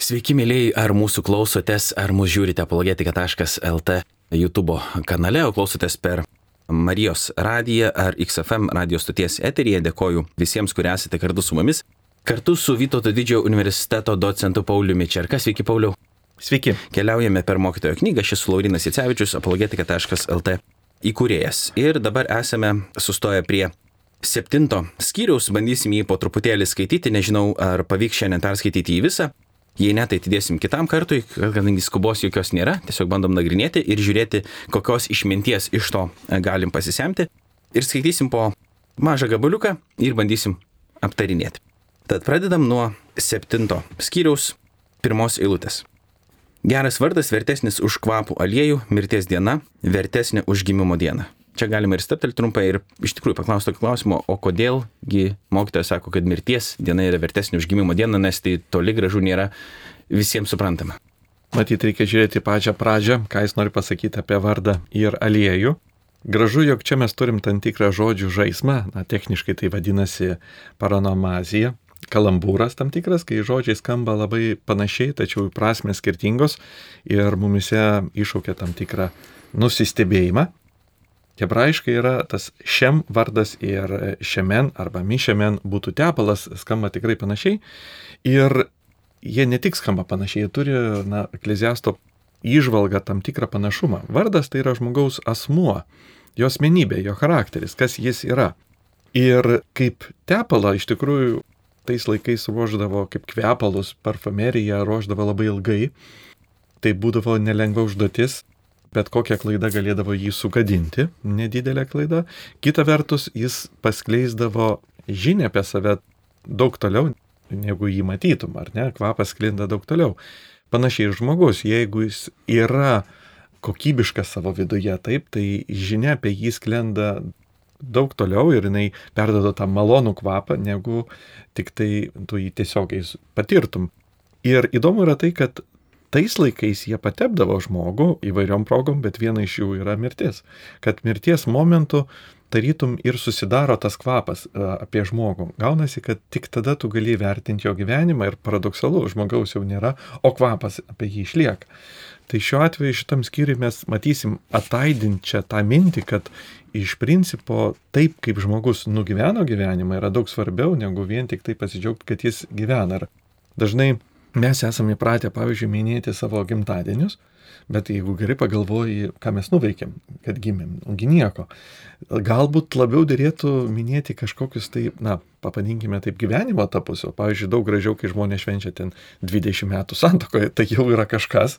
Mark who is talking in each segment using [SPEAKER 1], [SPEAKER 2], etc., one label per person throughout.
[SPEAKER 1] Sveiki, mėlyjei, ar mūsų klausotės, ar mūsų žiūrite apologetika.lt YouTube kanale, o klausotės per Marijos radiją ar XFM radijos stoties eteryje. Dėkoju visiems, kurie esate kartu su mumis. Kartu su Vytauto didžiojo universiteto docentu Pauliumi Čerka. Sveiki, Pauliu.
[SPEAKER 2] Sveiki.
[SPEAKER 1] Keliaujame per mokytojo knygą. Šis Laurinas Jacevičius, apologetika.lt įkūrėjas. Ir dabar esame sustoję prie septinto skyriaus, bandysim jį po truputėlį skaityti, nežinau, ar pavyks šiandien perskaityti jį visą. Jei ne, tai atidėsim kitam kartui, kadangi skubos jokios nėra, tiesiog bandom nagrinėti ir žiūrėti, kokios išminties iš to e, galim pasisemti. Ir skaitysim po mažą gabaliuką ir bandysim aptarinėti. Tad pradedam nuo septinto skyriaus pirmos eilutės. Geras vardas vertesnis už kvapų aliejų, mirties diena vertesnė už gimimo dieną čia galima ir steptelti trumpai ir iš tikrųjų paklausti tokio klausimo, o kodėlgi mokytojas sako, kad mirties diena yra vertesnė už gimimo dieną, nes tai toli gražu nėra visiems suprantama.
[SPEAKER 2] Matyt, reikia žiūrėti pačią pradžią, ką jis nori pasakyti apie vardą ir aliejų. Gražu, jog čia mes turim tam tikrą žodžių žaismą, na, techniškai tai vadinasi paranomazija, kalambūras tam tikras, kai žodžiai skamba labai panašiai, tačiau prasmės skirtingos ir mumise iššaukia tam tikrą nusistebėjimą. Hebrajiškai yra tas šem vardas ir šemen arba mišemen būtų tepalas, skamba tikrai panašiai. Ir jie ne tik skamba panašiai, jie turi, na, ekleziasto išvalgą tam tikrą panašumą. Vardas tai yra žmogaus asmuo, jo asmenybė, jo charakteris, kas jis yra. Ir kaip tepalą iš tikrųjų tais laikais ruoždavo kaip kvepalus, parfumeriją ruoždavo labai ilgai. Tai būdavo nelengva užduotis, bet kokia klaida galėdavo jį sugadinti, nedidelė klaida. Kita vertus, jis paskleisdavo žinę apie save daug toliau, negu jį matytum, ar ne? Kvapas sklinda daug toliau. Panašiai ir žmogus, jeigu jis yra kokybiškas savo viduje, taip, tai žinia apie jį sklenda daug toliau ir jinai perdoda tą malonų kvapą, negu tik tai tu jį tiesiogiai patirtum. Ir įdomu yra tai, kad tais laikais jie patepdavo žmogų įvairiom progom, bet viena iš jų yra mirtis. Kad mirties momentu tarytum ir susidaro tas kvapas e, apie žmogų. Gaunasi, kad tik tada tu gali vertinti jo gyvenimą ir paradoksalu, žmogaus jau nėra, o kvapas apie jį išlieka. Tai šiuo atveju šitam skyriui mes matysim ataidinčią tą mintį, kad iš principo taip, kaip žmogus nugyveno gyvenimą, yra daug svarbiau negu vien tik tai pasidžiaugti, kad jis gyvena. Ir dažnai Mes esame įpratę, pavyzdžiui, minėti savo gimtadienius, bet jeigu gerai pagalvoji, ką mes nuveikėm, kad gimėm, ongi nieko. Galbūt labiau dėrėtų minėti kažkokius tai, na, papadinkime taip gyvenimo etapus, pavyzdžiui, daug gražiau, kai žmonės švenčia ten 20 metų santokoje, tai jau yra kažkas,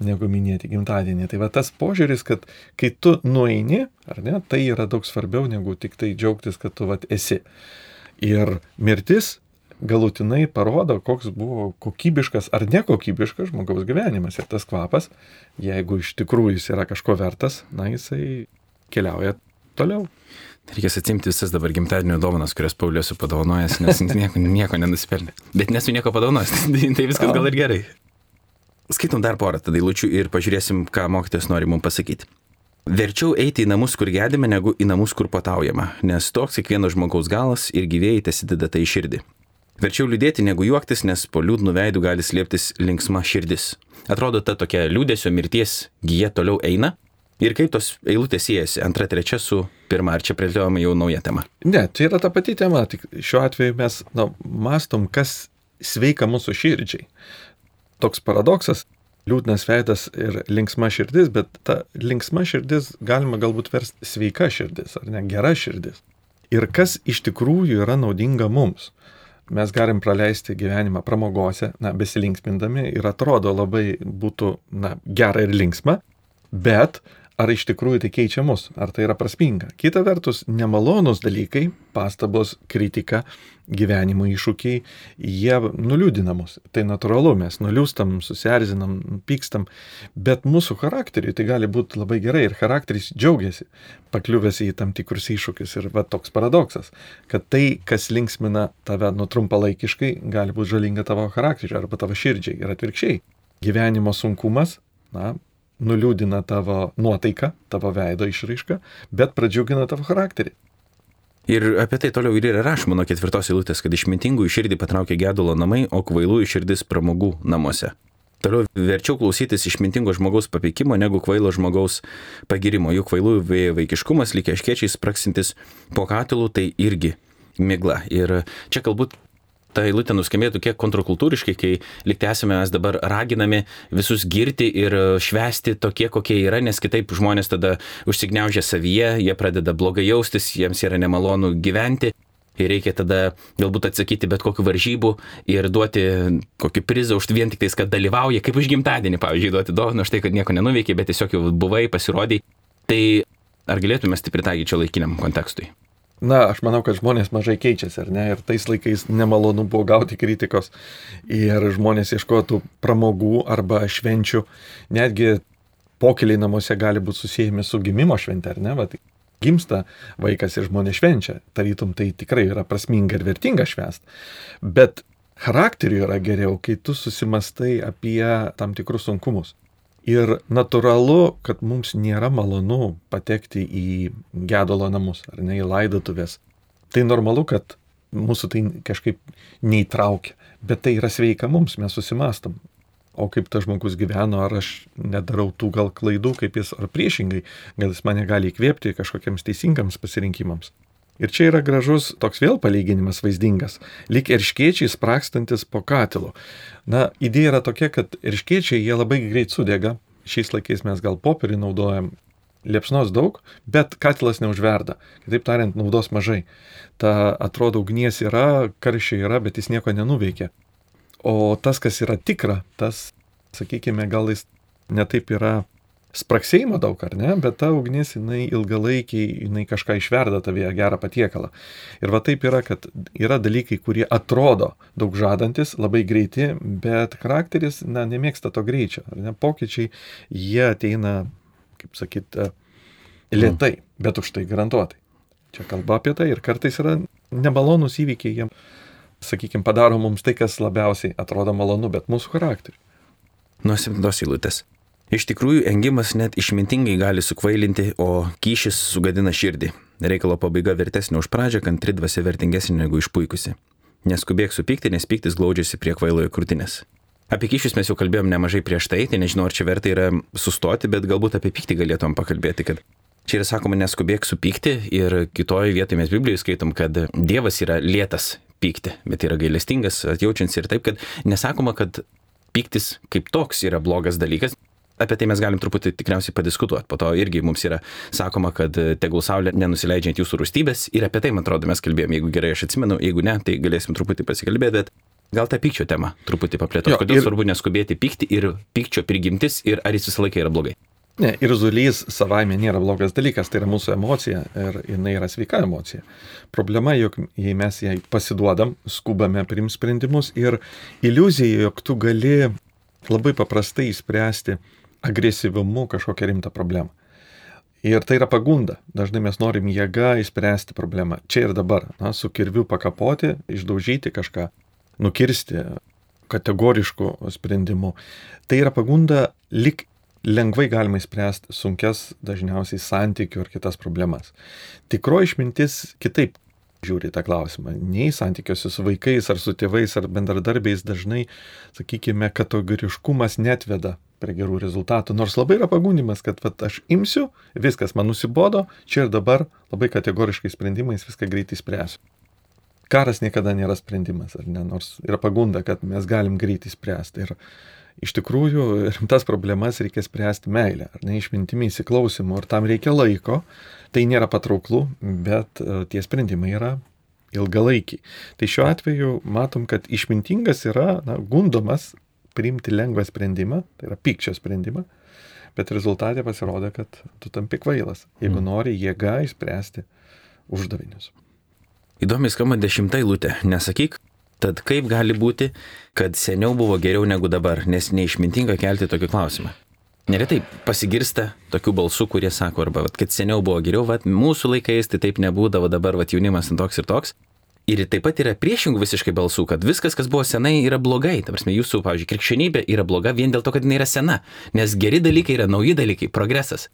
[SPEAKER 2] negu minėti gimtadienį. Tai va tas požiūris, kad kai tu nueini, ar ne, tai yra daug svarbiau negu tik tai džiaugtis, kad tu va esi. Ir mirtis galutinai parodo, koks buvo kokybiškas ar nekokybiškas žmogaus gyvenimas. Ir tas kvapas, jeigu iš tikrųjų jis yra kažko vertas, na jisai keliauja toliau.
[SPEAKER 1] Reikės atsimti visas dabar gimtadienio dovanas, kurias Paulius padovanojęs, nes nieko, nieko nenusipelnė. Bet nesu nieko padovanojęs, tai, tai viskas gal ir gerai. Skaitom dar porą tada eilučių ir pažiūrėsim, ką mokytas nori mums pasakyti. Verčiau eiti į namus, kur gedime, negu į namus, kur pataujama, nes toks kiekvieno žmogaus galas ir gyvėjai tesideda tai širdį. Verčiau liūdėti negu juoktis, nes po liūdnų veidų gali slėptis linksma širdis. Atrodo, ta tokia liūdėsio mirties gyja toliau eina. Ir kaip tos eilutės siejasi antra, trečia su pirma, ar čia plėtojama jau nauja tema?
[SPEAKER 2] Ne, tai yra ta pati tema, tik šiuo atveju mes na, mastom, kas sveika mūsų širdžiai. Toks paradoksas, liūdnas veidas ir linksma širdis, bet ta linksma širdis galima galbūt versti sveika širdis, ar ne gera širdis. Ir kas iš tikrųjų yra naudinga mums mes galim praleisti gyvenimą pramogose, na, besilinksmindami ir atrodo labai būtų, na, gera ir linksma, bet ar iš tikrųjų tai keičia mus, ar tai yra prasminga. Kita vertus, nemalonus dalykai, pastabos, kritika, gyvenimo iššūkiai, jie nuliūdina mus. Tai natūralu, mes nuliūstam, susierzinam, pykstam, bet mūsų charakteriui tai gali būti labai gerai ir charakteris džiaugiasi, pakliuvęs į tam tikrus iššūkius. Ir va toks paradoksas, kad tai, kas linksmina tave nutrumpalaikiškai, gali būti žalinga tavo charakteriui arba tavo širdžiai ir atvirkščiai. Gyvenimo sunkumas, na, nuliūdina tavo nuotaiką, tavo veido išraišką, bet pradžiugina tavo charakterį.
[SPEAKER 1] Ir apie tai toliau ir yra rašoma nuo ketvirtos eilutės, kad išmintingų širdį patraukia gedulo namai, o kvailų širdis pramogų namuose. Toliau verčiau klausytis išmintingo žmogaus papeikimo negu kvailo žmogaus pagirimo. Juk kvailų vaikiškumas, lygiai aškiečiais praksintis po katilų, tai irgi migla. Ir čia galbūt ta eilutė nuskambėtų kiek kontrakultūriškai, kai liktai esame mes dabar raginami visus girti ir švesti tokie, kokie yra, nes kitaip žmonės tada užsigniaužia savyje, jie pradeda blogai jaustis, jiems yra nemalonu gyventi. Ir reikia tada galbūt atsakyti bet kokiu varžybu ir duoti kokį prizą už vien tik tais, kad dalyvauja, kaip už gimtadienį, pavyzdžiui, duoti dovaną už tai, kad nieko nenuveikė, bet tiesiog jau buvai, pasirodai. Tai ar galėtume tai pritaikyti čia laikiniam kontekstui?
[SPEAKER 2] Na, aš manau, kad žmonės mažai keičiasi, ar ne? Ir tais laikais nemalonu buvo gauti kritikos. Ir žmonės ieškotų pramogų arba švenčių. Netgi pokeliai namuose gali būti susijęmi su gimimo švente, ar ne? Vat, gimsta vaikas ir žmonės švenčia. Tarytum tai tikrai yra prasminga ir vertinga švest. Bet charakteriu yra geriau, kai tu susimastai apie tam tikrus sunkumus. Ir natūralu, kad mums nėra malonu patekti į gedolo namus ar ne į laidotuvės. Tai normalu, kad mūsų tai kažkaip neįtraukia, bet tai yra sveika mums, mes susimastom. O kaip tas žmogus gyveno, ar aš nedarau tų gal klaidų, kaip jis, ar priešingai, gal jis mane gali įkvėpti kažkokiems teisingams pasirinkimams. Ir čia yra gražus toks vėl palyginimas vaizdingas, lyg erškiečiai sprakstantis po katilu. Na, idėja yra tokia, kad erškiečiai jie labai greit sudega, šiais laikais mes gal popierį naudojam, liepsnos daug, bet katilas neužverda. Kitaip tariant, naudos mažai. Ta atrodo ugnies yra, karščiai yra, bet jis nieko nenuveikia. O tas, kas yra tikra, tas, sakykime, gal jis netaip yra spraksėjimo daug, ar ne, bet ta ugnis, jinai ilgalaikiai, jinai kažką išverda tavyje gerą patiekalą. Ir va taip yra, kad yra dalykai, kurie atrodo daug žadantis, labai greiti, bet charakteris, na, nemėgsta to greičio. Ne, pokyčiai, jie ateina, kaip sakyt, e, lietai, bet už tai garantuotai. Čia kalba apie tai ir kartais yra nemalonus įvykiai, jiem, sakykime, padaro mums tai, kas labiausiai atrodo malonu, bet mūsų charakteriui.
[SPEAKER 1] Nuo septintos eilutės. Iš tikrųjų, engimas net išmintingai gali sukvailinti, o kyšis sugadina širdį. Reikalo pabaiga vertesnė už pradžią, kantri dvasia vertingesnė negu išpuikusi. Neskubėk supykti, nes pyktis glaudžiasi prie kvailojo krūtinės. Apie kyšius mes jau kalbėjom nemažai prieš tai, tai nežinau, ar čia verta yra sustoti, bet galbūt apie pyktį galėtum pakalbėti, kad čia yra sakoma neskubėk supykti ir kitoje vietoje mes Biblijoje skaitom, kad Dievas yra lėtas pykti, bet yra gailestingas, atjaučiantis ir taip, kad nesakoma, kad pyktis kaip toks yra blogas dalykas, apie tai mes galim truputį tikriausiai padiskutuoti. Po to irgi mums yra sakoma, kad e, tegul saulė nenusileidžia ant jūsų rūstybės ir apie tai, man atrodo, mes kalbėjome, jeigu gerai aš atsimenu, jeigu ne, tai galėsim truputį pasikalbėti, bet gal tą pykčio temą truputį paplėtoti. Kodėl ir... svarbu neskubėti pykti ir pykčio prigimtis ir ar jis visą laiką yra blogai?
[SPEAKER 2] Ne, ir zulys savaime nėra blogas dalykas, tai yra mūsų emocija ir jinai yra sveika emocija. Problema, jog jei mes jai pasiduodam, skubame priim sprendimus ir iliuzija, jog tu gali labai paprastai įspręsti agresyvumu kažkokią rimtą problemą. Ir tai yra pagunda. Dažnai mes norim jėga įspręsti problemą. Čia ir dabar. Na, su kirviu pakapoti, išdaužyti kažką, nukirsti kategoriškų sprendimų. Tai yra pagunda lik lengvai galima įspręsti sunkias dažniausiai santykių ar kitas problemas. Tikroji išmintis kitaip žiūri tą klausimą. Nei santykiuose su vaikais ar su tėvais ar bendradarbiais dažnai, sakykime, kategoriškumas netveda prie gerų rezultatų. Nors labai yra pagundimas, kad vat, aš imsiu, viskas man nusibodo, čia ir dabar labai kategoriškai sprendimais viską greitai spręsiu. Karas niekada nėra sprendimas, ar ne? Nors yra pagunda, kad mes galim greitai spręsti. Ir iš tikrųjų rimtas problemas reikia spręsti meilę, ar ne išmintimi įsiklausimu, ir tam reikia laiko. Tai nėra patrauklų, bet e, tie sprendimai yra ilgalaikiai. Tai šiuo atveju matom, kad išmintingas yra na, gundomas priimti lengvą sprendimą, tai yra pykčio sprendimą, bet rezultatė pasirodė, kad tu tampi kvailas, jeigu mm. nori jėga įspręsti uždavinius.
[SPEAKER 1] Įdomiai skamba dešimtai lūtė, nesakyk, tad kaip gali būti, kad seniau buvo geriau negu dabar, nes neišmintinga kelti tokį klausimą. Neretai pasigirsta tokių balsų, kurie sako, arba, vat, kad seniau buvo geriau, vat, mūsų laikais tai taip nebūdavo, dabar vat, jaunimas toks ir toks. Ir taip pat yra priešingų visiškai balsų, kad viskas, kas buvo senai, yra blogai. Ta prasme, jūsų, pavyzdžiui, krikščionybė yra bloga vien dėl to, kad jinai yra sena. Nes geri dalykai yra nauji dalykai, progresas.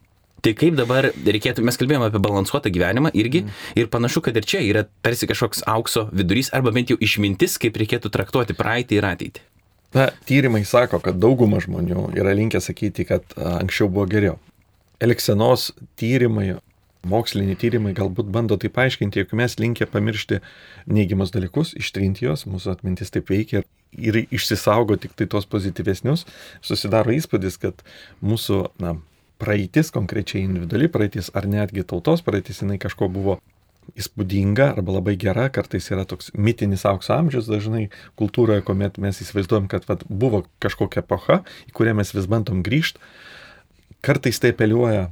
[SPEAKER 1] Tai kaip dabar reikėtų, mes kalbėjome apie balansuotą gyvenimą irgi mm. ir panašu, kad ir čia yra tarsi kažkoks aukso vidurys arba bent jau išmintis, kaip reikėtų traktuoti praeitį ir ateitį.
[SPEAKER 2] Na, tyrimai sako, kad dauguma žmonių yra linkę sakyti, kad anksčiau buvo geriau. Elksenos tyrimai, moksliniai tyrimai galbūt bando tai paaiškinti, jog mes linkę pamiršti neigiamus dalykus, ištrinti juos, mūsų atmintis taip veikia ir išsisaugo tik tai tos pozityvesnius, susidaro įspūdis, kad mūsų na, praeitis, konkrečiai individuali praeitis ar netgi tautos praeitis, jinai kažko buvo įspūdinga arba labai gera, kartais yra toks mitinis aukso amžius dažnai kultūroje, kuomet mes įsivaizduojam, kad vat, buvo kažkokia epocha, į kurią mes vis bandom grįžti. Kartais tai apeliuoja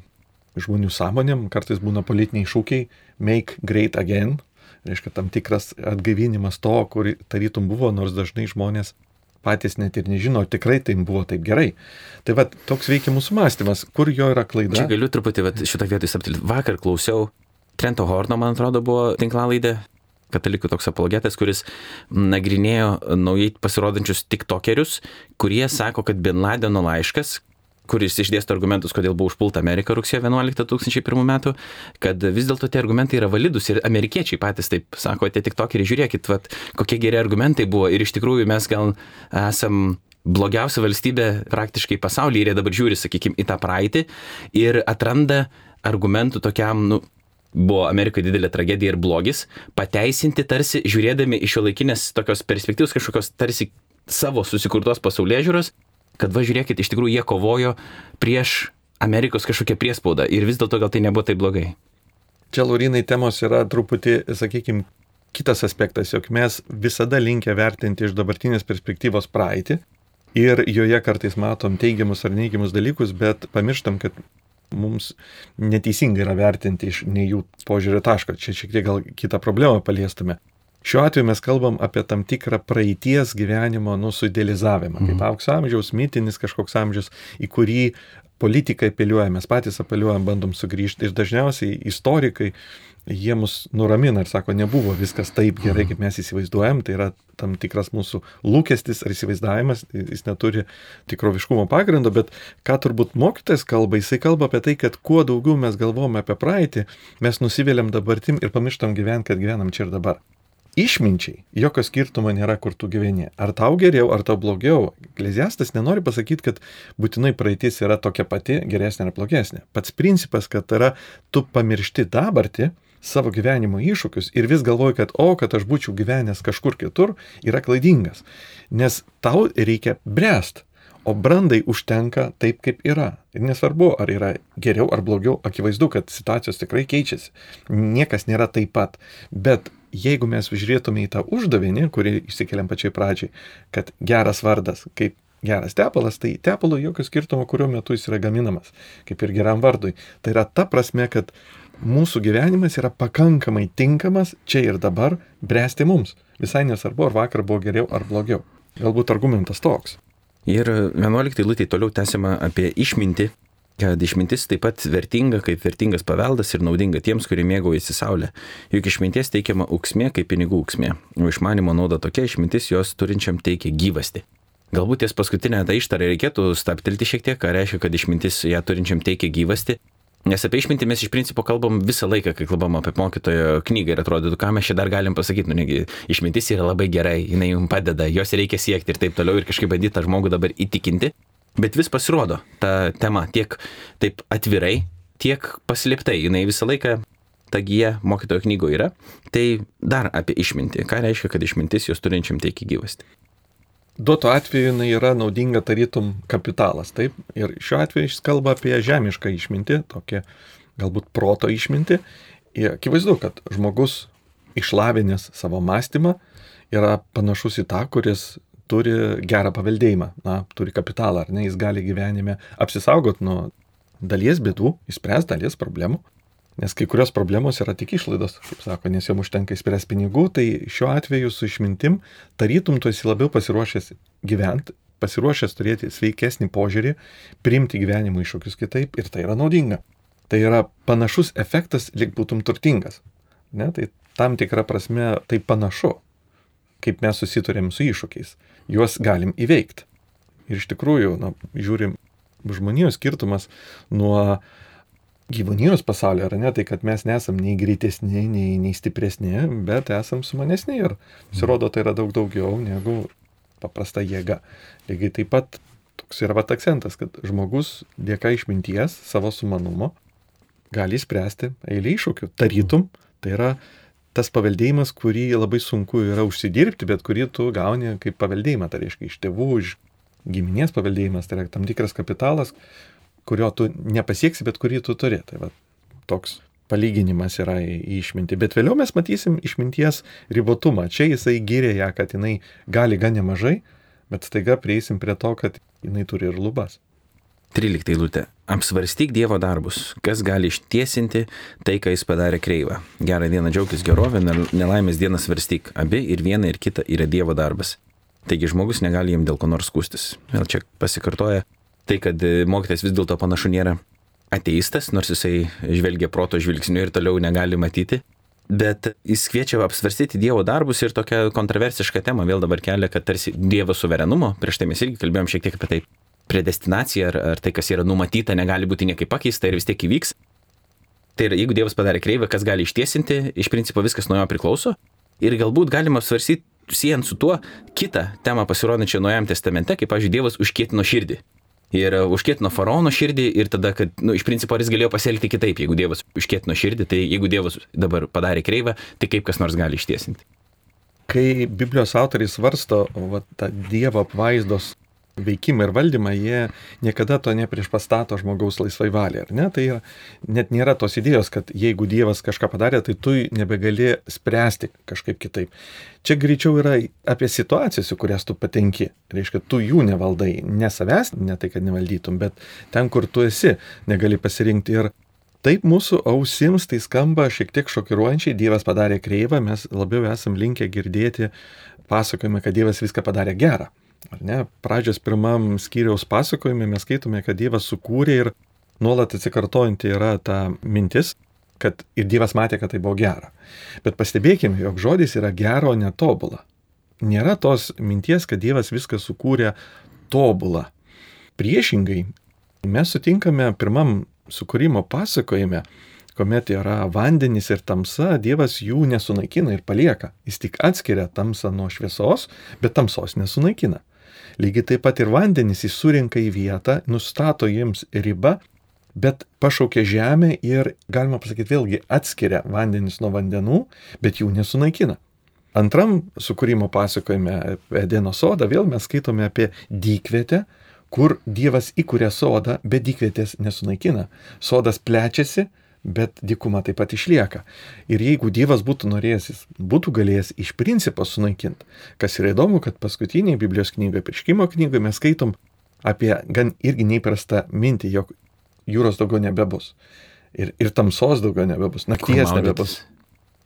[SPEAKER 2] žmonių sąmonėm, kartais būna politiniai šūkiai make great again, reiškia tam tikras atgaivinimas to, kur tarytum buvo, nors dažnai žmonės patys net ir nežino, tikrai tai buvo taip gerai. Tai va, toks veikia mūsų mąstymas, kur jo yra klaida.
[SPEAKER 1] Čia galiu truputį vat, šitą vietą įsaptilti. Vakar klausiau Trento Horno, man atrodo, buvo tinklalaidė, katalikų toks apologetas, kuris nagrinėjo naujai pasirodančius tiktokerius, kurie sako, kad Bin Ladeno laiškas, kuris išdėsto argumentus, kodėl buvo užpulta Amerika rugsėjo 11 2001 metų, kad vis dėlto tie argumentai yra validus ir amerikiečiai patys taip sako, tie tik tokį ir žiūrėkit, vat, kokie geri argumentai buvo. Ir iš tikrųjų mes gal esam blogiausia valstybė praktiškai pasaulyje ir jie dabar žiūri, sakykime, į tą praeitį ir atranda argumentų tokiam, nu, buvo Amerikoje didelė tragedija ir blogis, pateisinti tarsi žiūrėdami iš šio laikinės tokios perspektyvos kažkokios tarsi savo susikurtos pasaulyje žiūros kad va žiūrėkit, iš tikrųjų jie kovojo prieš Amerikos kažkokią priespaudą ir vis dėlto gal tai nebuvo taip blogai.
[SPEAKER 2] Čia, Laurinai, temos yra truputį, sakykime, kitas aspektas, jog mes visada linkę vertinti iš dabartinės perspektyvos praeitį ir joje kartais matom teigiamus ar neigiamus dalykus, bet pamirštam, kad mums neteisinga yra vertinti iš ne jų požiūrio taško. Čia šiek tiek gal kitą problemą paliestume. Šiuo atveju mes kalbam apie tam tikrą praeities gyvenimo nusudelizavimą, mhm. kaip aukso amžiaus, mitinis kažkoks amžius, į kurį politikai apeliuoja, mes patys apeliuojam, bandom sugrįžti. Ir dažniausiai istorikai jie mus nuramina ir sako, nebuvo viskas taip gerai, kaip mes įsivaizduojam, tai yra tam tikras mūsų lūkestis ar įsivaizdavimas, jis neturi tikroviškumo pagrindo, bet ką turbūt mokytojas kalba, jisai kalba apie tai, kad kuo daugiau mes galvojame apie praeitį, mes nusivėliam dabartim ir pamirštam gyventi, kad gyvenam čia ir dabar išminčiai jokio skirtumo nėra, kur tu gyveni. Ar tau geriau, ar tau blogiau. Ekleziastas nenori pasakyti, kad būtinai praeitis yra tokia pati, geresnė ar blogesnė. Pats principas, kad yra tu pamiršti dabartį, savo gyvenimo iššūkius ir vis galvoji, kad o, kad aš būčiau gyvenęs kažkur kitur, yra klaidingas. Nes tau reikia bręst. O brandai užtenka taip, kaip yra. Ir nesvarbu, ar yra geriau ar blogiau, akivaizdu, kad situacijos tikrai keičiasi. Niekas nėra taip pat. Bet jeigu mes žiūrėtume į tą uždavinį, kurį išsikeliam pačiai pradžiai, kad geras vardas, kaip geras tepalas, tai tepalo jokio skirtumo, kuriuo metu jis yra gaminamas, kaip ir geram vardui. Tai yra ta prasme, kad mūsų gyvenimas yra pakankamai tinkamas čia ir dabar bręsti mums. Visai nesvarbu, ar vakar buvo geriau ar blogiau. Galbūt argumentas toks.
[SPEAKER 1] Ir 11 lūtė toliau tęsiama apie išmintį, kad išmintis taip pat vertinga kaip vertingas paveldas ir naudinga tiems, kurie mėgaujasi saulę. Juk išminties teikiama auksmė kaip pinigų auksmė, o išmanimo nauda tokia išmintis jos turinčiam teikia gyvasti. Galbūt ties paskutinę tą ištarą reikėtų staptelti šiek tiek, ką reiškia, kad išmintis ją turinčiam teikia gyvasti. Nes apie išmintį mes iš principo kalbam visą laiką, kai kalbam apie mokytojo knygą ir atrodytų, ką mes čia dar galim pasakyti, nu negi, išmintis yra labai gerai, jinai jums padeda, jos reikia siekti ir taip toliau ir kažkaip bandyti tą žmogų dabar įtikinti. Bet vis pasirodo ta tema tiek taip atvirai, tiek paslėptai. Jinai visą laiką ta gyja mokytojo knygoje yra. Tai dar apie išmintį. Ką reiškia, kad išmintis jos turinčiam teikia gyvasti?
[SPEAKER 2] Duoto atveju jinai yra naudinga tarytum kapitalas, taip? Ir šiuo atveju jis kalba apie žemišką išmintį, tokią galbūt proto išmintį. Ir akivaizdu, kad žmogus išlavinęs savo mąstymą yra panašus į tą, kuris turi gerą paveldėjimą, na, turi kapitalą, ar ne, jis gali gyvenime apsisaugot nuo dalies bėdų, išspręs dalies problemų, nes kai kurios problemos yra tik išlaidos, kaip sako, nes jom užtenka įspręs pinigų, tai šiuo atveju su išmintim tarytum tu esi labiau pasiruošęs gyventi, pasiruošęs turėti sveikesnį požiūrį, priimti gyvenimo iššūkius kitaip ir tai yra naudinga. Tai yra panašus efektas, lyg būtum turtingas. Ne, tai tam tikra prasme tai panašu, kaip mes susiturėm su iššūkiais juos galim įveikti. Ir iš tikrųjų, na, žiūrim, žmonijos skirtumas nuo gyvūnijos pasaulio, ar ne, tai kad mes nesam nei greitesni, nei, nei stipresni, bet esam sumanesni ir pasirodo tai yra daug daugiau negu paprasta jėga. Lygiai taip pat toks yra pat akcentas, kad žmogus dėka išminties, savo sumanumo, gali spręsti eilį iššūkių. Tarytum, tai yra tas paveldėjimas, kurį labai sunku yra užsidirbti, bet kurį tu gauni kaip paveldėjimą, tai reiškia iš tėvų, iš giminės paveldėjimas, tai yra tam tikras kapitalas, kurio tu nepasieksi, bet kurį tu turi. Tai va, toks palyginimas yra į išmintį. Bet vėliau mes matysim išminties ribotumą. Čia jisai gyrė ją, kad jinai gali gan nemažai, bet staiga prieisim prie to, kad jinai turi ir lubas.
[SPEAKER 1] 13 eilutė. Apsvarstyk Dievo darbus, kas gali ištiesinti tai, ką jis padarė kreivą. Gerą dieną džiaugtis gerovę, nelaimės dieną svarstyk. Abi ir viena ir kita yra Dievo darbas. Taigi žmogus negali jam dėl ko nors skūstis. Vėl čia pasikartoja tai, kad mokytas vis dėlto panašu nėra ateistas, nors jisai žvelgia proto žvilgsniu ir toliau negali matyti. Bet jis kviečia apsvarstyti Dievo darbus ir tokią kontroversišką temą vėl dabar kelia, kad tarsi Dievo suverenumo, prieš tai mes irgi kalbėjom šiek tiek apie tai, predestinacija ar, ar tai, kas yra numatyta, negali būti niekaip pakeista ir vis tiek įvyks. Tai yra, jeigu Dievas padarė kreivę, kas gali ištiesinti, iš principo viskas nuo jo priklauso. Ir galbūt galima apsvarsyti, siejant su tuo, kitą temą pasirodančią Naujajam testamente, kaip, pavyzdžiui, Dievas užkėtino širdį ir e, užkėtino faraono širdį ir tada, kad, nu, iš principo, jis galėjo pasielgti kitaip, jeigu Dievas užkėtino širdį, tai jeigu Dievas dabar padarė kreivą, tai kaip kas nors gali ištiesinti.
[SPEAKER 2] Kai Biblijos autoriai svarsto va, tą Dievo apvaizdos veikimą ir valdymą, jie niekada to nepriešpastato žmogaus laisvai valiai, ar ne? Tai yra, net nėra tos idėjos, kad jeigu Dievas kažką padarė, tai tu nebegali spręsti kažkaip kitaip. Čia greičiau yra apie situacijas, į kurias tu patenki. Reiškia, tu jų nevaldai, ne savęs, ne tai, kad nevaldytum, bet ten, kur tu esi, negali pasirinkti. Ir Taip mūsų ausims tai skamba šiek tiek šokiruojančiai, Dievas padarė kreivą, mes labiau esam linkę girdėti pasakojimą, kad Dievas viską padarė gerą. Ar ne? Pradžios pirmam skyriaus pasakojime mes skaitome, kad Dievas sukūrė ir nuolat atsikartojanti yra ta mintis, kad ir Dievas matė, kad tai buvo gera. Bet pastebėkime, jog žodis yra gero netobula. Nėra tos minties, kad Dievas viską sukūrė tobulą. Priešingai, mes sutinkame pirmam sukūrimo pasakojime, kuomet yra vandenys ir tamsa, Dievas jų nesunaikina ir palieka. Jis tik atskiria tamsą nuo šviesos, bet tamsos nesunaikina. Lygiai taip pat ir vandenys jis surinka į vietą, nustato jiems ribą, bet pašaukia žemę ir, galima pasakyti, vėlgi atskiria vandenys nuo vandenų, bet jų nesunaikina. Antram sukūrimo pasakojime Edeno sodą vėl mes skaitome apie dykvietę, kur Dievas įkūrė sodą, bet dykvietės nesunaikina. Sodas plečiasi, bet dykuma taip pat išlieka. Ir jeigu Dievas būtų norėjęs, jis būtų galėjęs iš principo sunaikinti. Kas yra įdomu, kad paskutinėje Biblijos knygoje, prieškimo knygoje mes skaitom apie gan irgi neįprastą mintį, jog jūros daugiau nebebus. Ir, ir tamsos daugiau nebebus, nakties nebebus.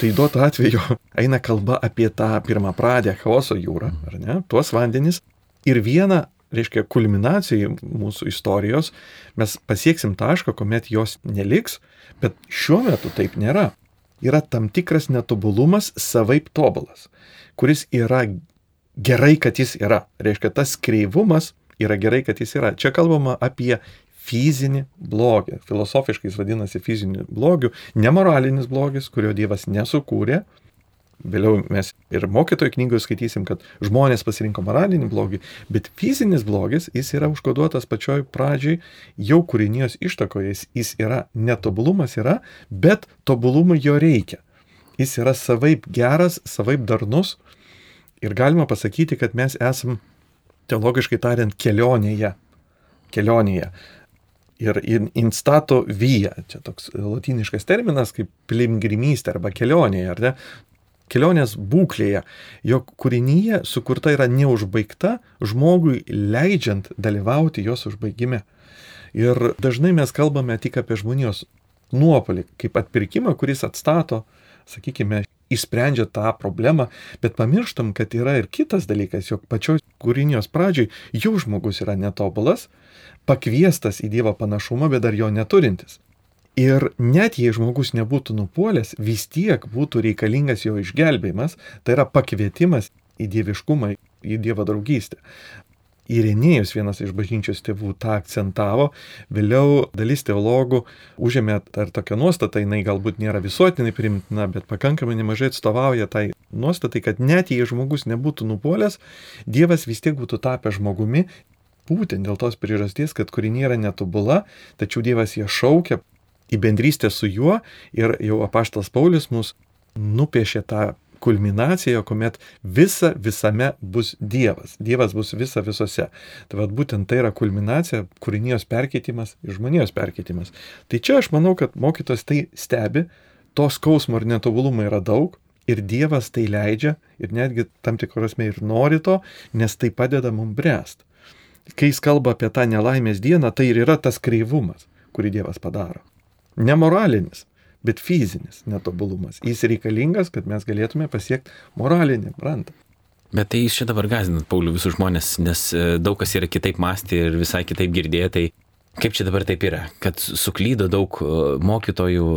[SPEAKER 2] Tai duotų atveju eina kalba apie tą pirmą pradę chaoso jūrą, ar ne, tuos vandenis. Ir vieną reiškia, kulminacijai mūsų istorijos, mes pasieksim tašką, kuomet jos neliks, bet šiuo metu taip nėra. Yra tam tikras netobulumas savaip tobulas, kuris yra gerai, kad jis yra. Reiškia, tas kreivumas yra gerai, kad jis yra. Čia kalbama apie fizinį blogį. Filosofiškai jis vadinasi fiziniu blogiu, nemoralinis blogis, kurio Dievas nesukūrė, Vėliau mes ir mokytojų knygoje skaitysim, kad žmonės pasirinko moralinį blogį, bet fizinis blogis, jis yra užkoduotas pačioj pradžiai, jau kūrinijos ištakoje, jis, jis yra, netobulumas yra, bet tobulumui jo reikia. Jis yra savaip geras, savaip darnus ir galima pasakyti, kad mes esam, teologiškai tariant, kelionėje. Kelionėje. Ir instato vyja, čia toks latiniškas terminas kaip piligrimystė arba kelionėje, ar ne? Kelionės būklėje, jog kūrinyje sukurta yra neužbaigta žmogui leidžiant dalyvauti jos užbaigime. Ir dažnai mes kalbame tik apie žmonijos nuopolį, kaip atpirkimą, kuris atstato, sakykime, išsprendžia tą problemą, bet pamirštam, kad yra ir kitas dalykas, jog pačioj kūrinijos pradžioj jau žmogus yra netobulas, pakviestas į Dievo panašumą, bet dar jo neturintis. Ir net jei žmogus nebūtų nupuolęs, vis tiek būtų reikalingas jo išgelbėjimas, tai yra pakvietimas į dieviškumą, į Dievo draugystę. Irenėjus, vienas iš bažnyčios tėvų, tą akcentavo. Vėliau dalis teologų užėmė ar tokią nuostatą, jinai galbūt nėra visuotinai primtina, bet pakankamai nemažai atstovauja tai nuostatai, kad net jei žmogus nebūtų nupuolęs, Dievas vis tiek būtų tapęs žmogumi. Būtent dėl tos priežasties, kad kuri nėra netobula, tačiau Dievas ją šaukia į bendrystę su juo ir jau apaštas Paulius mus nupiešė tą kulminacija, kuomet visa visame bus Dievas. Dievas bus visa visose. Tai vad būtent tai yra kulminacija, kūrinijos perkeitimas ir žmonijos perkeitimas. Tai čia aš manau, kad mokytas tai stebi, to skausmo ir netobulumo yra daug. Ir Dievas tai leidžia ir netgi tam tikrosme ir nori to, nes tai padeda mums bręst. Kai jis kalba apie tą nelaimės dieną, tai ir yra tas kreivumas, kurį Dievas padaro. Nemoralinis, bet fizinis netobulumas. Jis reikalingas, kad mes galėtume pasiekti moralinį brandą.
[SPEAKER 1] Bet tai jūs čia dabar gazinat, Paulių, visus žmonės, nes e, daug kas yra kitaip mąstyti ir visai kitaip girdėti. Tai kaip čia dabar taip yra, kad suklydo daug e, mokytojų,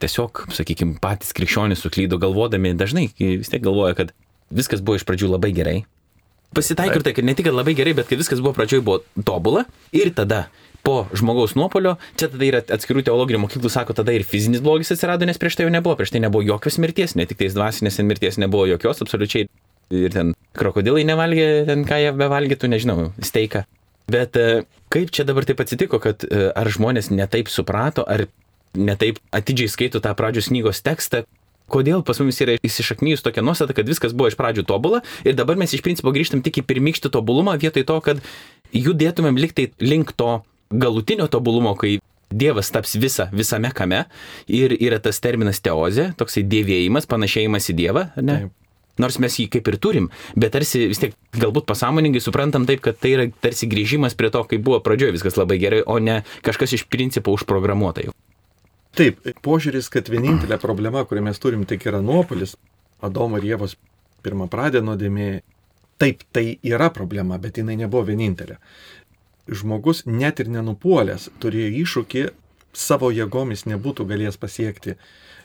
[SPEAKER 1] tiesiog, sakykime, patys krikščionys suklydo galvodami, dažnai vis tiek galvoja, kad viskas buvo iš pradžių labai gerai. Pasitaiko ir tai, kad ne tik labai gerai, bet kad viskas buvo pradžioj buvo tobula ir tada po žmogaus nuopolio, čia tada yra atskirų teologinių mokyklų, sako, tada ir fizinis blogis atsirado, nes prieš tai jau nebuvo, prieš tai nebuvo jokios mirties, ne tik tais dvasinės mirties nebuvo jokios, absoliučiai. Ir ten krokodilai nevalgė, ten ką jie bevalgytų, nežinau, steiką. Bet e, kaip čia dabar taip atsitiko, kad e, ar žmonės netaip suprato, ar netaip atidžiai skaito tą pradžios knygos tekstą, kodėl pas mumis yra įsišaknyjus tokia nuostata, kad viskas buvo iš pradžių tobula ir dabar mes iš principo grįžtam tik į pirmykštį tobulumą vietoj to, kad judėtumėm liktai link to galutinio tobulumo, kai Dievas taps visa, visame kame ir yra tas terminas teozė, toksai dėvėjimas, panašėjimas į Dievą, ne? Taip. Nors mes jį kaip ir turim, bet tarsi vis tiek galbūt pasąmoningai suprantam taip, kad tai yra tarsi grįžimas prie to, kaip buvo pradžioje viskas labai gerai, o ne kažkas iš principo užprogramuota jau.
[SPEAKER 2] Taip, požiūris, kad vienintelė problema, kurią mes turim, tik yra nuopolis, Adomo ir Jėvos pirmą pradė nuodėmė. Taip, tai yra problema, bet jinai nebuvo vienintelė žmogus net ir nenupuolęs turėjo iššūkį, savo jėgomis nebūtų galėjęs pasiekti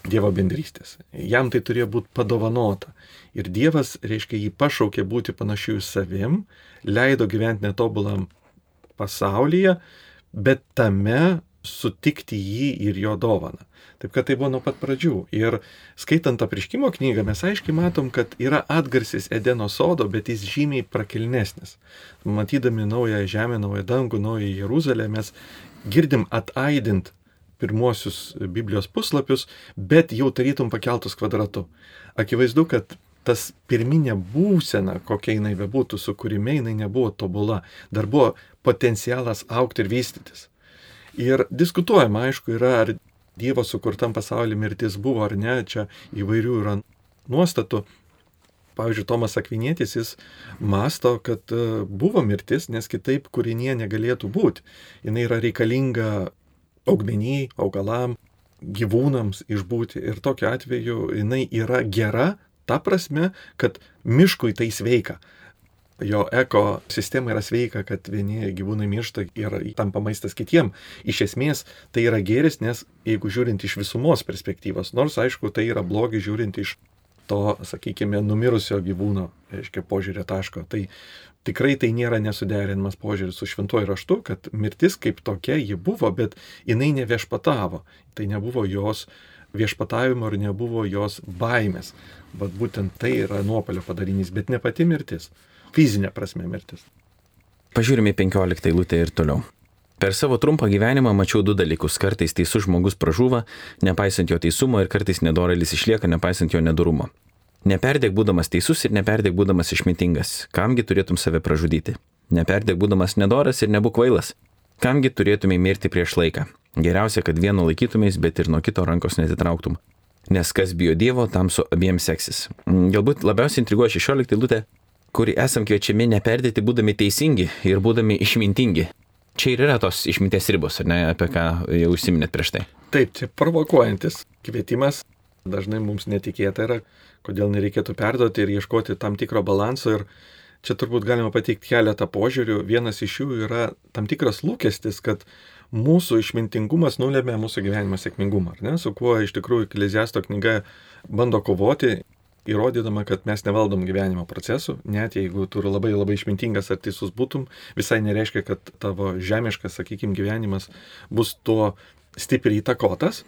[SPEAKER 2] Dievo bendrystės. Jam tai turėjo būti padovanota. Ir Dievas, reiškia, jį pašaukė būti panašiu į savim, leido gyventi netobulam pasaulyje, bet tame sutikti jį ir jo dovaną. Taip kad tai buvo nuo pat pradžių. Ir skaitant apriškimo knygą mes aiškiai matom, kad yra atgarsis Edeno sodo, bet jis žymiai prakilnesnis. Matydami naują žemę, naują dangų, naują Jeruzalę, mes girdim ataidint pirmuosius Biblijos puslapius, bet jau tarytum pakeltus kvadratu. Akivaizdu, kad tas pirminė būsena, kokia jinai bebūtų, su kurimi jinai nebuvo tobula, dar buvo potencialas aukti ir vystytis. Ir diskutuojama, aišku, yra, ar Dievo sukurtam pasaulyje mirtis buvo ar ne, čia įvairių yra nuostatų. Pavyzdžiui, Tomas Akvinėtis, jis masto, kad e, buvo mirtis, nes kitaip kūrinė negalėtų būti. Jis yra reikalinga augmenijai, augalam, gyvūnams išbūti. Ir tokiu atveju jinai yra gera, ta prasme, kad miškui tai sveika jo ekosistema yra sveika, kad vieni gyvūnai miršta ir tampa maistas kitiem. Iš esmės tai yra geris, nes jeigu žiūrint iš visumos perspektyvos, nors aišku tai yra blogi žiūrint iš to, sakykime, numirusio gyvūno, reiškia, požiūrė taško, tai tikrai tai nėra nesuderinamas požiūris su šventuoju raštu, kad mirtis kaip tokia ji buvo, bet jinai neviešpatavo. Tai nebuvo jos viešpatavimo ir nebuvo jos baimės. Bet būtent tai yra nuopolio padarinys, bet ne pati mirtis fizinė prasme mirtis.
[SPEAKER 1] Pažiūrime 15 eilutę ir toliau. Per savo trumpą gyvenimą mačiau du dalykus. Kartais teisus žmogus pražūva, nepaisant jo teisumo, ir kartais nedorelis išlieka, nepaisant jo nedurumo. Neperdėk būdamas teisus ir neperdėk būdamas išmintingas. Kamgi turėtum save pražudyti? Neperdėk būdamas nedoras ir nebūk kvailas. Kamgi turėtumai mirti prieš laiką? Geriausia, kad vieno laikytumės, bet ir nuo kito rankos netitrauktum. Nes kas bijo Dievo, tam su abiem seksis. Galbūt labiausiai intriguoja 16 eilutė, kurį esam kviečiami neperdėti būdami teisingi ir būdami išmintingi. Čia ir yra tos išminties ribos, ar ne, apie ką jau užsiminėt prieš tai.
[SPEAKER 2] Taip, čia provokuojantis kvietimas dažnai mums netikėta yra, kodėl nereikėtų perduoti ir ieškoti tam tikro balanso. Ir čia turbūt galima pateikti keletą požiūrių. Vienas iš jų yra tam tikras lūkestis, kad mūsų išmintingumas nulėmė mūsų gyvenimo sėkmingumą, ar ne? Su kuo iš tikrųjų Ekleziasto knyga bando kovoti įrodydama, kad mes nevaldom gyvenimo procesų, net jeigu tu labai labai išmintingas ar teisus būtum, visai nereiškia, kad tavo žemiškas, sakykime, gyvenimas bus tuo stipriai įtakotas.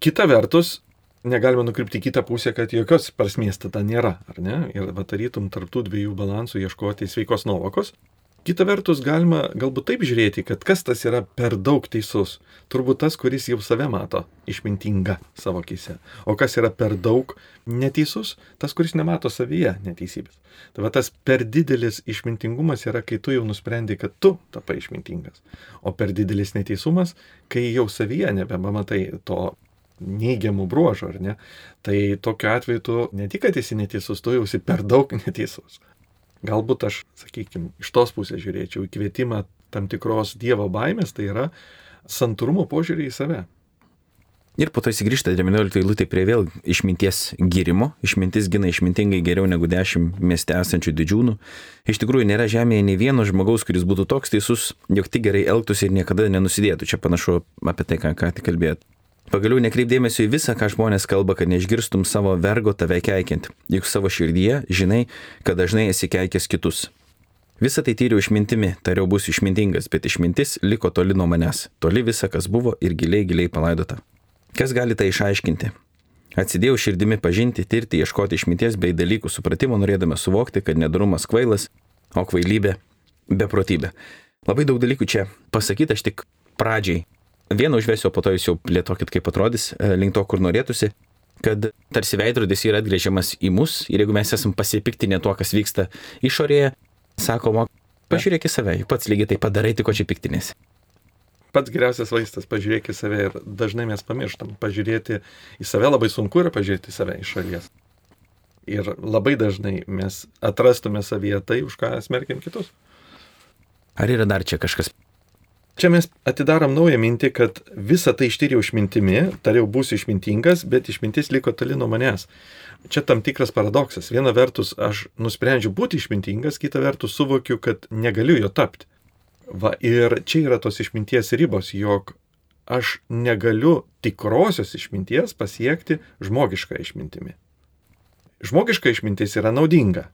[SPEAKER 2] Kita vertus, negalime nukrypti į kitą pusę, kad jokios prasmės tada nėra, ar ne? Ir vatarytum tarptų dviejų balansų ieškoti sveikos nuovokos. Kita vertus, galima galbūt taip žiūrėti, kad kas tas yra per daug teisus. Turbūt tas, kuris jau save mato išmintinga savo kise. O kas yra per daug neteisus, tas, kuris nemato savyje neteisybės. Tai va tas per didelis išmintingumas yra, kai tu jau nusprendi, kad tu tapai išmintingas. O per didelis neteisumas, kai jau savyje nebematai to neigiamų bruožų, ar ne? Tai tokiu atveju tu ne tik, kad esi neteisus, tu jau esi per daug neteisus. Galbūt aš, sakykime, iš tos pusės žiūrėčiau į kvietimą tam tikros Dievo baimės, tai yra santūrumo požiūrį į save.
[SPEAKER 1] Ir po to įsigrįžta 19 eilutė prie vėl išminties gyrimo. Išmintis gina išmintingai geriau negu 10 mieste esančių didžiūnų. Iš tikrųjų nėra žemėje nei vieno žmogaus, kuris būtų toks teisus, jog tik gerai elgtųsi ir niekada nenusidėtų. Čia panašu apie tai, ką, ką tik kalbėjot. Pagaliau nekreipdėmėsio į visą, ką žmonės kalba, kad neišgirstum savo vergo tave keikiant, juk savo širdyje žinai, kad dažnai esi keikęs kitus. Visą tai tyriau išmintimi, tariau būsiu išmintingas, bet išmintis liko toli nuo manęs, toli visa, kas buvo ir giliai giliai palaidota. Kas gali tai išaiškinti? Atsidėjau širdimi pažinti, tirti, ieškoti išminties bei dalykų supratimo, norėdama suvokti, kad nedarumas kvailas, o kvailybė - beprotybė. Labai daug dalykų čia pasakyti, aš tik pradžiai vieną užvesiu, o po to jūs jau plėtokit, kaip atrodys, e, link to, kur norėtųsi, kad tarsi veidrodis yra atgrėžiamas į mus ir jeigu mes esam pasipiktinę tuo, kas vyksta išorėje, sakoma, pažiūrėk į save, pats lygiai tai padarai, tik ko čia piktinėsi.
[SPEAKER 2] Pats geriausias vaistas - pažiūrėk į save ir dažnai mes pamirštam. Pažiūrėti į save labai sunku yra pažiūrėti į save iš šalies. Ir labai dažnai mes atrastume savyje tai, už ką smerkiam kitus.
[SPEAKER 1] Ar yra dar čia kažkas
[SPEAKER 2] Čia mes atidarom naują mintį, kad visą tai ištyriau išmintimi, tariau būsiu išmintingas, bet išmintis liko toli nuo manęs. Čia tam tikras paradoksas. Viena vertus aš nusprendžiu būti išmintingas, kita vertus suvokiu, kad negaliu jo tapti. Va, ir čia yra tos išminties ribos, jog aš negaliu tikrosios išminties pasiekti žmogišką išmintimi. Žmogiška išmintis yra naudinga,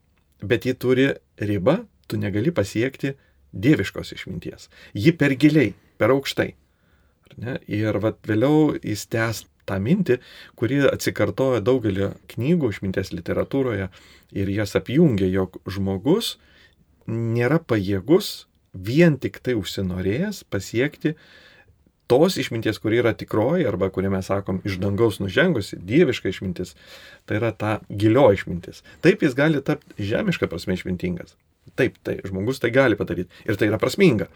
[SPEAKER 2] bet ji turi ribą, tu negali pasiekti dieviškos išminties. Ji per giliai, per aukštai. Ir vat, vėliau jis tęs tą mintį, kuri atsikartoja daugelį knygų išminties literatūroje ir jas apjungia, jog žmogus nėra pajėgus vien tik tai užsinorėjęs pasiekti tos išminties, kuri yra tikroji, arba kuri mes sakom iš dangaus nužengusi, dieviška išmintis, tai yra ta gilio išmintis. Taip jis gali tapti žemišką prasme išmintingas. Taip, tai žmogus tai gali padaryti. Ir tai yra prasminga.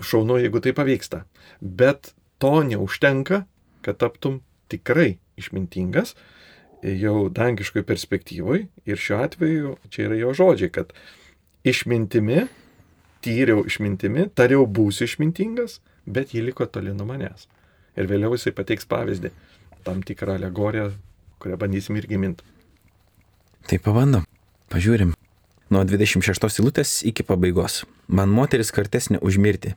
[SPEAKER 2] Šaunu, jeigu tai pavyksta. Bet to neužtenka, kad taptum tikrai išmintingas jau dangiškoje perspektyvoje. Ir šiuo atveju čia yra jo žodžiai, kad išmintimi, tyriau išmintimi, tariau būsiu išmintingas, bet jį liko toli nuo manęs. Ir vėliau jisai pateiks pavyzdį, tam tikrą alegoriją, kurią bandysim irgi minti.
[SPEAKER 1] Tai pabandom, pažiūrim nuo 26 eilutės iki pabaigos. Man moteris kartesnė už mirtį.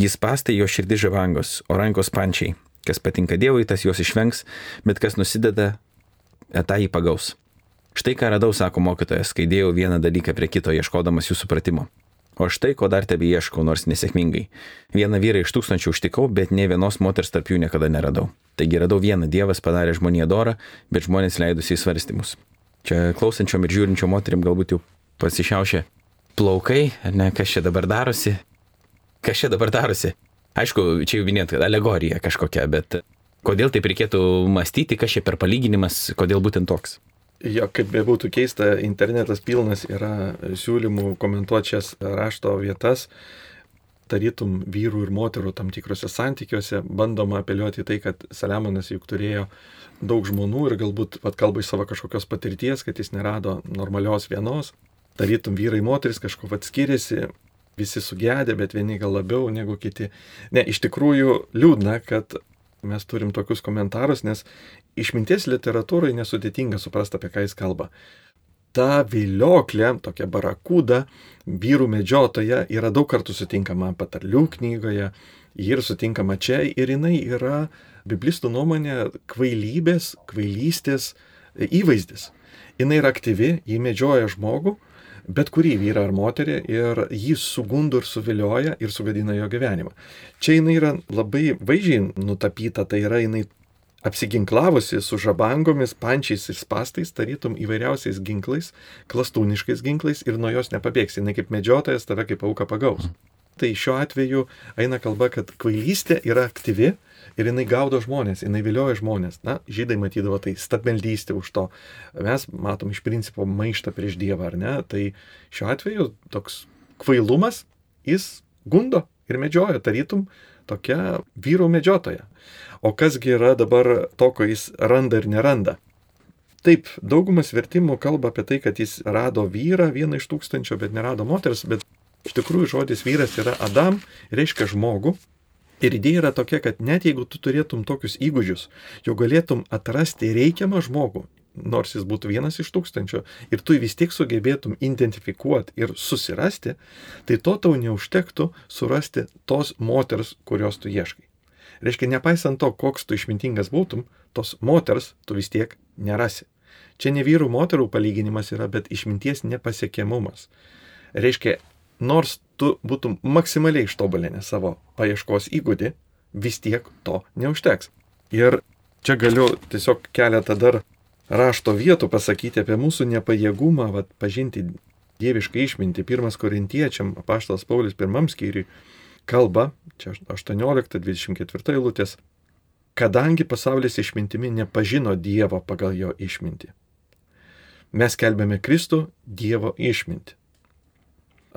[SPEAKER 1] Jis pastai jo širdį žavangos, o rankos pančiai. Kas patinka Dievui, tas juos išvengs, bet kas nusideda, e, tą jį pagaus. Štai ką radau, sako mokytojas, kai dėjau vieną dalyką prie kito, ieškodamas jų supratimo. O štai ko dar tebe ieškau, nors nesėkmingai. Vieną vyrą iš tūkstančių užtikau, bet ne vienos moters tarp jų niekada neradau. Taigi radau vieną, Dievas padarė žmoniją dorą, bet žmonės leidusi į svarstymus. Čia klausančiom ir žiūrinčiom moterim galbūt jau pasišiaušia plaukai, ne, kas čia dabar darosi. Kas čia dabar darosi? Aišku, čia jau minėt, alegorija kažkokia, bet kodėl taip reikėtų mąstyti, kas čia per palyginimas, kodėl būtent toks?
[SPEAKER 2] Jo, kaip bebūtų keista, internetas pilnas yra siūlymų komentuoti šias rašto vietas, tarytum vyrų ir moterų tam tikrose santykiuose, bandoma apeliuoti tai, kad Saliamonas juk turėjo daug žmonų ir galbūt pat kalba iš savo kažkokios patirties, kad jis nerado normalios vienos tarytum vyrai, moteris kažko vat skiriasi, visi sugedė, bet vieni gal labiau negu kiti. Ne, iš tikrųjų liūdna, kad mes turim tokius komentarus, nes išminties literatūrai nesudėtinga suprasti, apie ką jis kalba. Ta vilioklė, tokia barakūda, vyrų medžiotoja yra daug kartų sutinkama patarlių knygoje, ji ir sutinkama čia ir jinai yra biblistų nuomonė kvailybės, kvailystės įvaizdis. jinai yra aktyvi, ji medžioja žmogų, bet kurį vyrą ar moterį ir jį sugundo ir suvilioja ir sugadina jo gyvenimą. Čia jinai yra labai vaizdžiai nutapyta, tai yra jinai apsiginklavusi su žabangomis, pančiais ir spastais, tarytum įvairiausiais ginklais, klastūniškais ginklais ir nuo jos nepabėgsi, jinai kaip medžiotojas tave kaip auka pagaus. Tai šiuo atveju eina kalba, kad kvailystė yra aktyvi ir jinai gaudo žmonės, jinai vilioja žmonės. Na, žydai matydavo tai stabmeldystė už to. Mes matom iš principo maištą prieš Dievą, ar ne? Tai šiuo atveju toks kvailumas, jis gundo ir medžioja, tarytum tokia vyrų medžiotoja. O kasgi yra dabar to, ko jis randa ir neranda? Taip, daugumas vertimų kalba apie tai, kad jis rado vyrą, vieną iš tūkstančio, bet nerado moters, bet Iš tikrųjų, žodis vyras yra Adam, reiškia žmogų. Ir idėja yra tokia, kad net jeigu tu turėtum tokius įgūdžius, jau galėtum atrasti reikiamą žmogų, nors jis būtų vienas iš tūkstančio, ir tu vis tiek sugebėtum identifikuoti ir susirasti, tai to tau neužtektų surasti tos moters, kurios tu ieškai. Reiškia, nepaisant to, koks tu išmintingas būtum, tos moters tu vis tiek nerasi. Čia ne vyrų moterų palyginimas yra, bet išminties nepasiekiamumas. Reiškia, nors tu būtum maksimaliai ištobulinęs savo paieškos įgūdį, vis tiek to neužteks. Ir čia galiu tiesiog keletą dar rašto vietų pasakyti apie mūsų nepajėgumą vat, pažinti dievišką išmintį. Pirmas korintiečiam, apaštalas Paulius pirmam skyriui kalba, čia 18-24 eilutės, kadangi pasaulis išmintimi nepažino Dievo pagal jo išmintį. Mes kelbėme Kristų Dievo išmintį.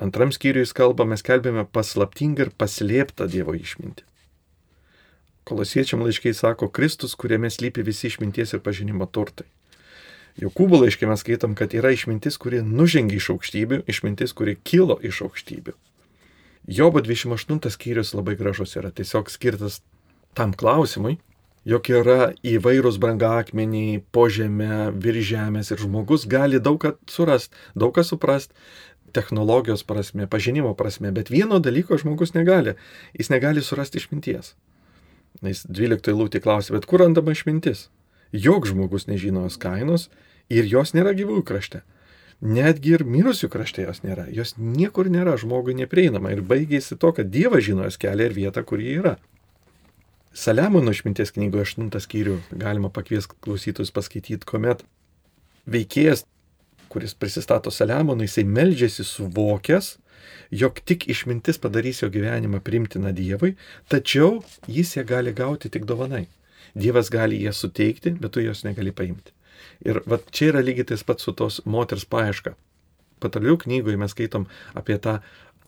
[SPEAKER 2] Antram skyriui jis kalba, mes kelbėme paslaptingą ir paslėptą Dievo išmintį. Kolosiečiam laiškiai sako Kristus, kuriame slypi visi išminties ir pažinimo turtai. Jokūbo laiškė mes skaitom, kad yra išmintis, kuri nužengia iš aukštybių, išmintis, kuri kilo iš aukštybių. Jobo 28 skyrius labai gražus yra tiesiog skirtas tam klausimui, jog yra įvairūs brangakmeniai po žemę, virš žemės ir žmogus gali daug ką surast, daug ką suprast, technologijos prasme, pažinimo prasme, bet vieno dalyko žmogus negali. Jis negali surasti išminties. Jis 12 lūtį klausė, bet kur randama išmintis? Jok žmogus nežino jos kainos ir jos nėra gyvųjų krašte. Netgi ir mirusių krašte jos nėra. Jos niekur nėra žmogui neprieinama. Ir baigėsi to, kad Dievas žino jos kelią ir vietą, kur ji yra. Saliamono išminties knygoje 8 skyrių galima pakviesti klausytus paskaityti, kuomet veikėjas kuris prisistato Saliamonui, jisai meldžiasi suvokęs, jog tik išmintis padarys jo gyvenimą primtiną Dievui, tačiau jis ją gali gauti tik dovanai. Dievas gali ją suteikti, bet tu jos negali paimti. Ir va čia yra lygiai tas pats su tos moters paieška. Patalių knygoje mes skaitom apie tą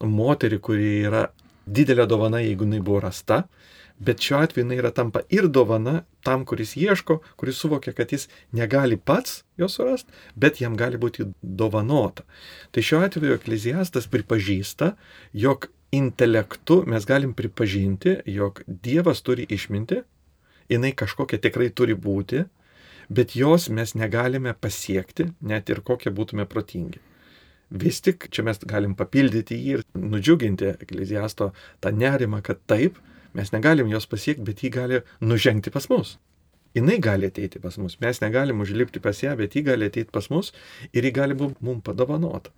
[SPEAKER 2] moterį, kuri yra didelė dovana, jeigu jinai buvo rasta, bet šiuo atveju jinai yra tampa ir dovana tam, kuris ieško, kuris suvokia, kad jis negali pats jo surasti, bet jam gali būti dovanota. Tai šiuo atveju ekleziastas pripažįsta, jog intelektu mes galim pripažinti, jog Dievas turi išminti, jinai kažkokia tikrai turi būti, bet jos mes negalime pasiekti, net ir kokie būtume protingi. Vis tik čia mes galim papildyti jį ir nudžiuginti ekleziasto tą nerimą, kad taip, Mes negalim jos pasiekti, bet ji gali nužengti pas mus. Jis gali ateiti pas mus. Mes negalim užlipti pas ją, bet ji gali ateiti pas mus ir ji gali būti mums padovanota.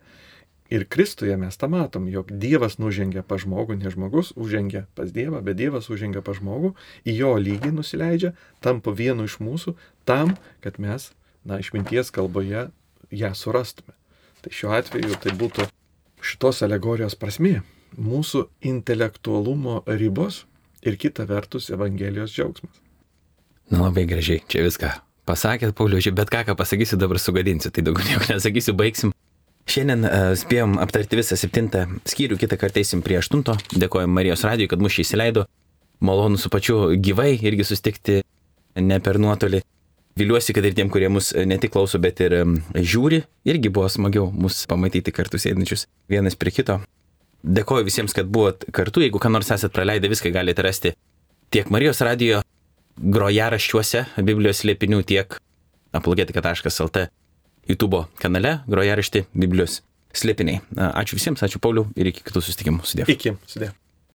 [SPEAKER 2] Ir Kristuje mes tą matom, jog Dievas nužengia pa žmogų, ne žmogus užžengia pas Dievą, bet Dievas užžengia pa žmogų, į jo lygį nusileidžia, tampa vienu iš mūsų, tam, kad mes, na, išminties kalboje ją surastume. Tai šiuo atveju tai būtų šitos alegorijos prasmė. Mūsų intelektualumo ribos ir kita vertus Evangelijos džiaugsmas.
[SPEAKER 1] Na labai gražiai, čia viską pasakėt, Paulius, bet ką, ką pasakysiu, dabar sugadinsiu, tai daugiau nieko nesakysiu, baigsim. Šiandien uh, spėjom aptarti visą septintą skyrių, kitą kartą eisim prie aštunto. Dėkojom Marijos radijui, kad mus čia įsileido. Malonu su pačiu gyvai irgi sustikti ne per nuotolį. Viliuosi, kad ir tiem, kurie mus ne tik klauso, bet ir žiūri, irgi buvo smagiau mus pamatyti kartu sėdinčius vienas prie kito. Dėkoju visiems, kad buvot kartu. Jeigu ką nors esat praleidę, viską galite rasti tiek Marijos radio grojaraščiuose Biblijos slėpinių, tiek apologetika.lt YouTube kanale grojarašti Biblijos slėpiniai. Ačiū visiems, ačiū Pauliu ir iki kitų susitikimų. Sudė.
[SPEAKER 2] Iki, sudė.